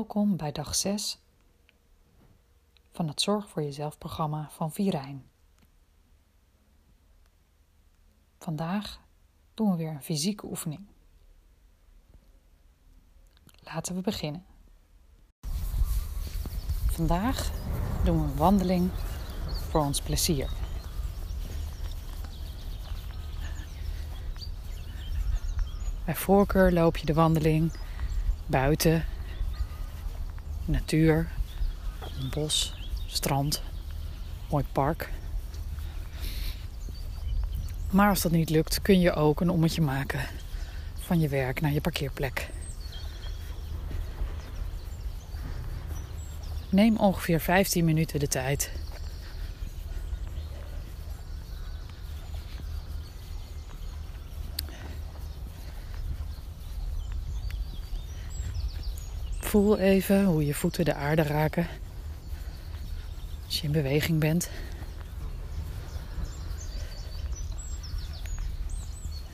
Welkom bij dag 6 van het Zorg voor Jezelf programma van Virijn. Vandaag doen we weer een fysieke oefening. Laten we beginnen. Vandaag doen we een wandeling voor ons plezier. Bij voorkeur loop je de wandeling buiten natuur, bos, strand, mooi park. Maar als dat niet lukt, kun je ook een ommetje maken van je werk naar je parkeerplek. Neem ongeveer 15 minuten de tijd. Voel even hoe je voeten de aarde raken. Als je in beweging bent.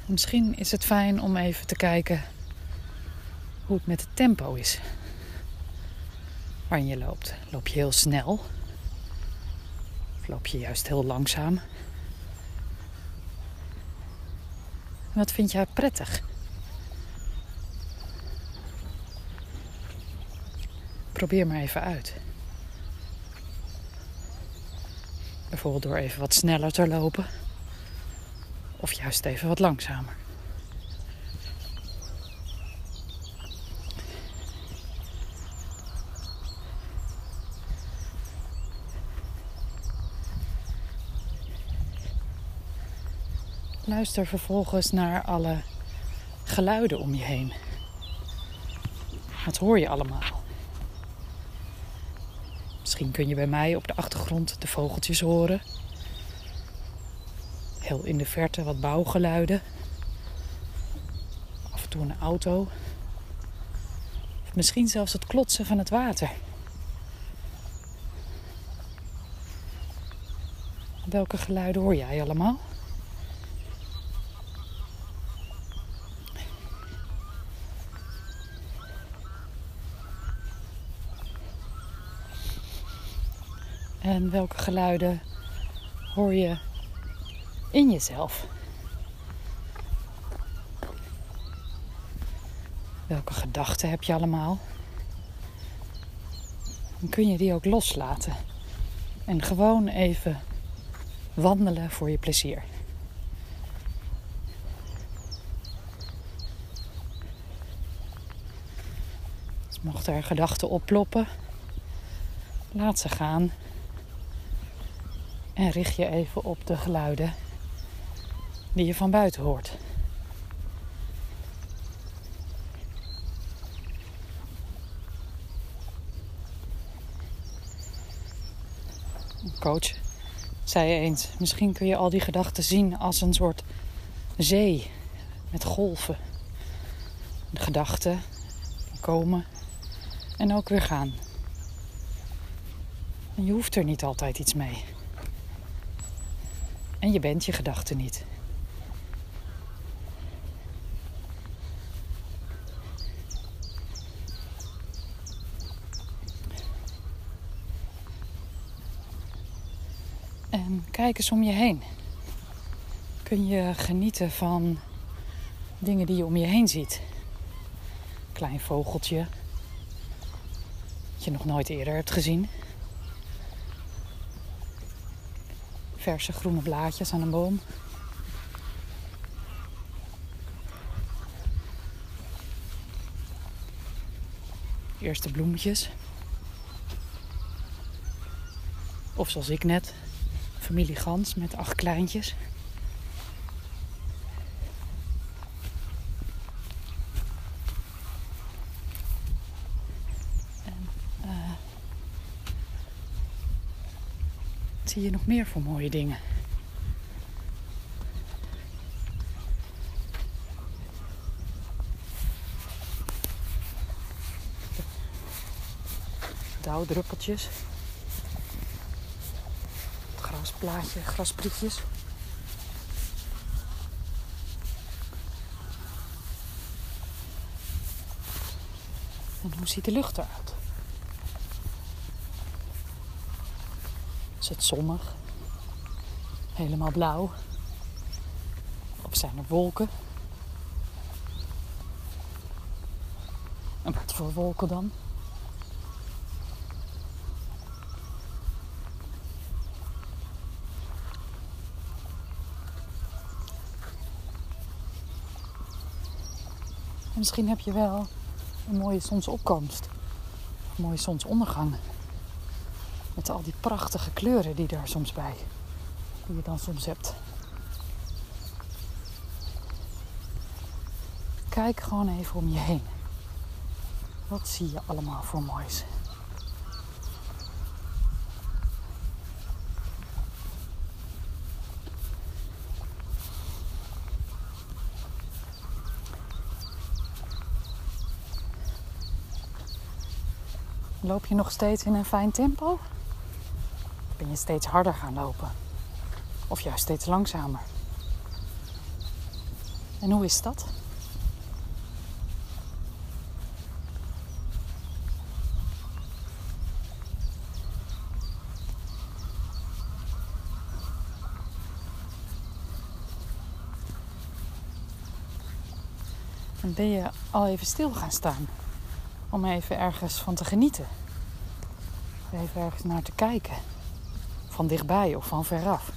Misschien is het fijn om even te kijken hoe het met het tempo is. Waarin je loopt. Loop je heel snel? Of loop je juist heel langzaam? Wat vind jij prettig? Probeer maar even uit. Bijvoorbeeld door even wat sneller te lopen. Of juist even wat langzamer. Luister vervolgens naar alle geluiden om je heen. Wat hoor je allemaal? Misschien kun je bij mij op de achtergrond de vogeltjes horen. Heel in de verte wat bouwgeluiden. Af en toe een auto. Misschien zelfs het klotsen van het water. Welke geluiden hoor jij allemaal? En welke geluiden hoor je in jezelf? Welke gedachten heb je allemaal? Dan kun je die ook loslaten. En gewoon even wandelen voor je plezier. Dus mochten er gedachten opploppen, laat ze gaan. En richt je even op de geluiden die je van buiten hoort. Coach zei eens: misschien kun je al die gedachten zien als een soort zee met golven. De gedachten komen en ook weer gaan. En je hoeft er niet altijd iets mee. En je bent je gedachten niet. En kijk eens om je heen. Kun je genieten van dingen die je om je heen ziet. Klein vogeltje. Dat je nog nooit eerder hebt gezien. Verse groene blaadjes aan een boom. Eerste bloemetjes. Of zoals ik net, familie Gans met acht kleintjes. Zie je nog meer voor mooie dingen? Dauwdruppeltjes. Grasplaatje, grasprietjes. En hoe ziet de lucht eruit? Is het zonnig? Helemaal blauw? Of zijn er wolken? En wat voor wolken dan? En misschien heb je wel een mooie zonsopkomst. Een mooie zonsondergang. Met al die prachtige kleuren die daar soms bij. Die je dan soms hebt. Kijk gewoon even om je heen. Wat zie je allemaal voor moois? Loop je nog steeds in een fijn tempo? Ben je steeds harder gaan lopen? Of juist steeds langzamer? En hoe is dat? En ben je al even stil gaan staan? om even ergens van te genieten. Even ergens naar te kijken. Van dichtbij of van veraf.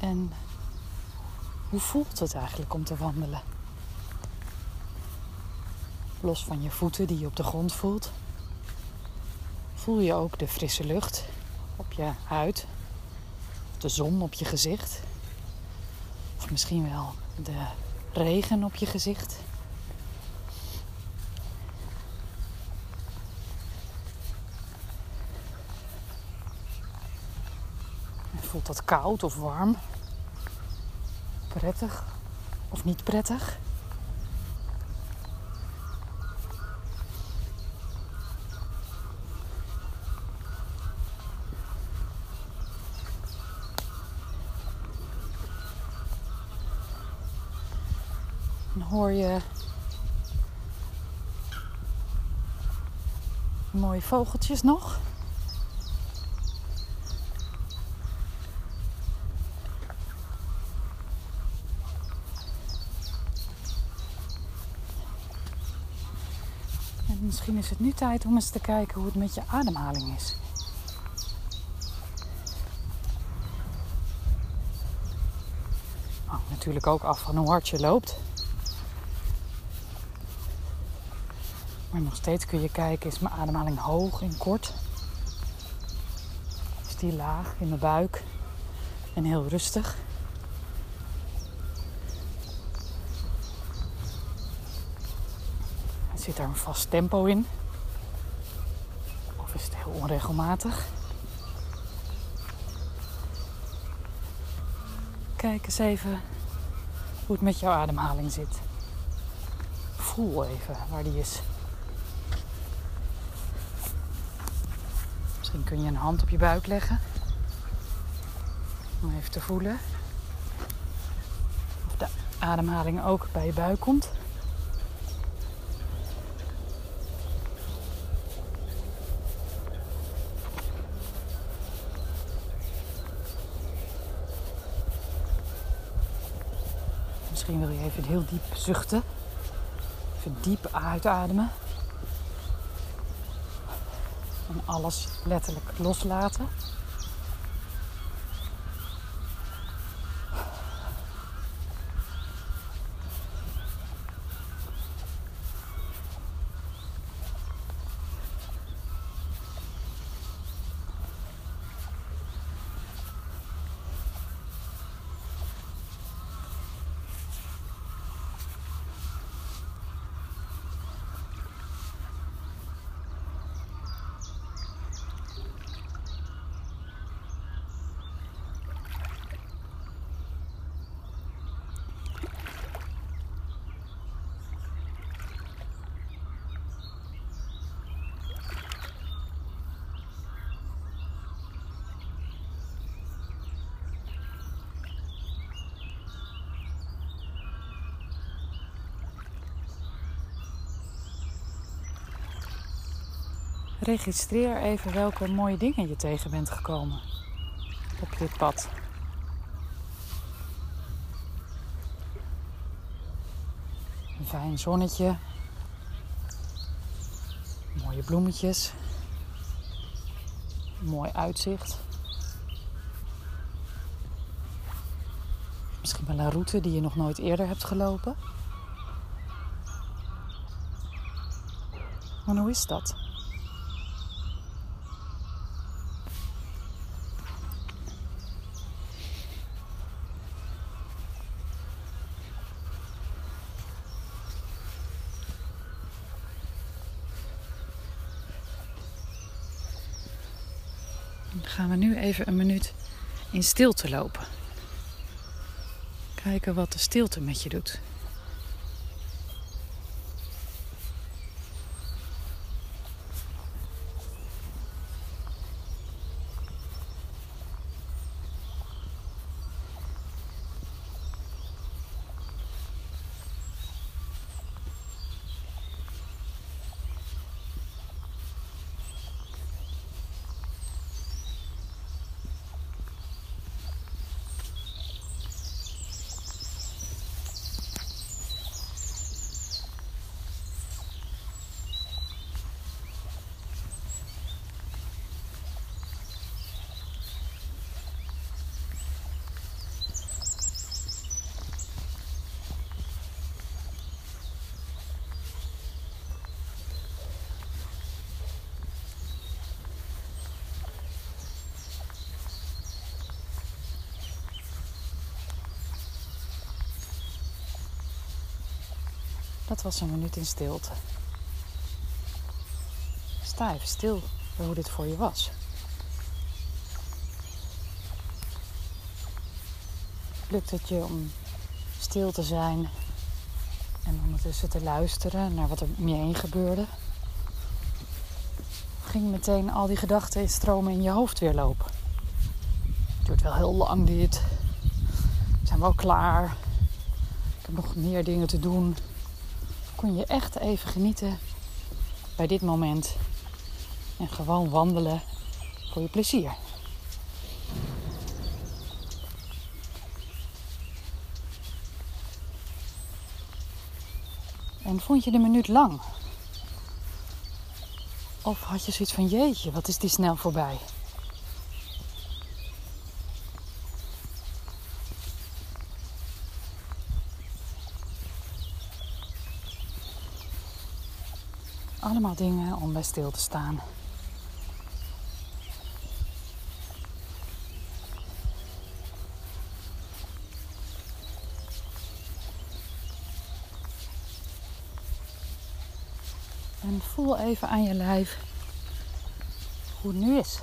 En hoe voelt het eigenlijk om te wandelen? Los van je voeten die je op de grond voelt, voel je ook de frisse lucht op je huid, de zon op je gezicht, of misschien wel de regen op je gezicht. Voelt dat koud of warm? Prettig of niet prettig? Dan hoor je mooie vogeltjes nog. misschien is het nu tijd om eens te kijken hoe het met je ademhaling is. Oh, natuurlijk ook af van hoe hard je loopt. Maar nog steeds kun je kijken, is mijn ademhaling hoog en kort? Is die laag in mijn buik en heel rustig? Zit er een vast tempo in? Of is het heel onregelmatig? Kijk eens even hoe het met jouw ademhaling zit. Voel even waar die is. Misschien kun je een hand op je buik leggen. Om even te voelen of de ademhaling ook bij je buik komt. Misschien wil je even heel diep zuchten. Even diep uitademen. En alles letterlijk loslaten. Registreer even welke mooie dingen je tegen bent gekomen op dit pad. Een fijn zonnetje, mooie bloemetjes, mooi uitzicht. Misschien wel een route die je nog nooit eerder hebt gelopen. Maar hoe is dat? Gaan we nu even een minuut in stilte lopen. Kijken wat de stilte met je doet. Dat was een minuut in stilte. Sta even stil hoe dit voor je was. Lukt het je om stil te zijn en ondertussen te luisteren naar wat er om je heen gebeurde? Ging meteen al die gedachten stromen in je hoofd weer lopen? Het duurt wel heel lang dit. We zijn wel klaar. Ik heb nog meer dingen te doen kon je echt even genieten bij dit moment. En gewoon wandelen voor je plezier. En vond je de minuut lang? Of had je zoiets van jeetje, wat is die snel voorbij? Allemaal dingen om bij stil te staan. En voel even aan je lijf hoe het nu is.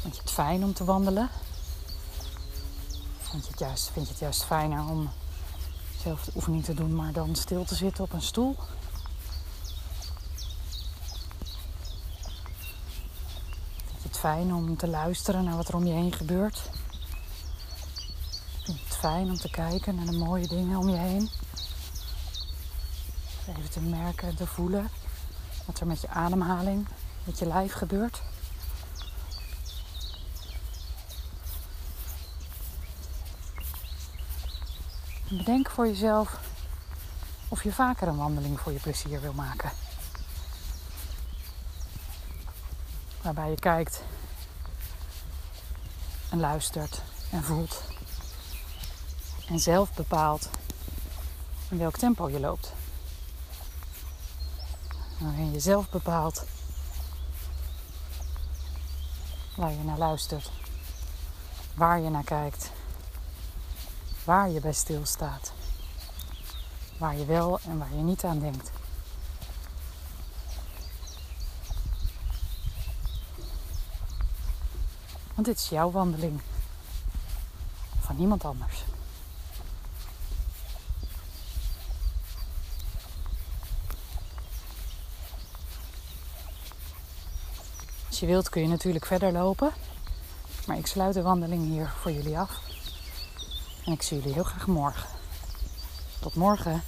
Vind je het fijn om te wandelen? Juist, vind je het juist fijner om zelf de oefening te doen, maar dan stil te zitten op een stoel? Vind je het fijn om te luisteren naar wat er om je heen gebeurt? Vind je het fijn om te kijken naar de mooie dingen om je heen? Even te merken en te voelen wat er met je ademhaling, met je lijf gebeurt. Bedenk voor jezelf of je vaker een wandeling voor je plezier wil maken. Waarbij je kijkt en luistert en voelt. En zelf bepaalt in welk tempo je loopt. Waarin je zelf bepaalt waar je naar luistert, waar je naar kijkt waar je bij stilstaat. Waar je wel en waar je niet aan denkt. Want dit is jouw wandeling. Van niemand anders. Als je wilt kun je natuurlijk verder lopen. Maar ik sluit de wandeling hier voor jullie af. En ik zie jullie heel graag morgen. Tot morgen.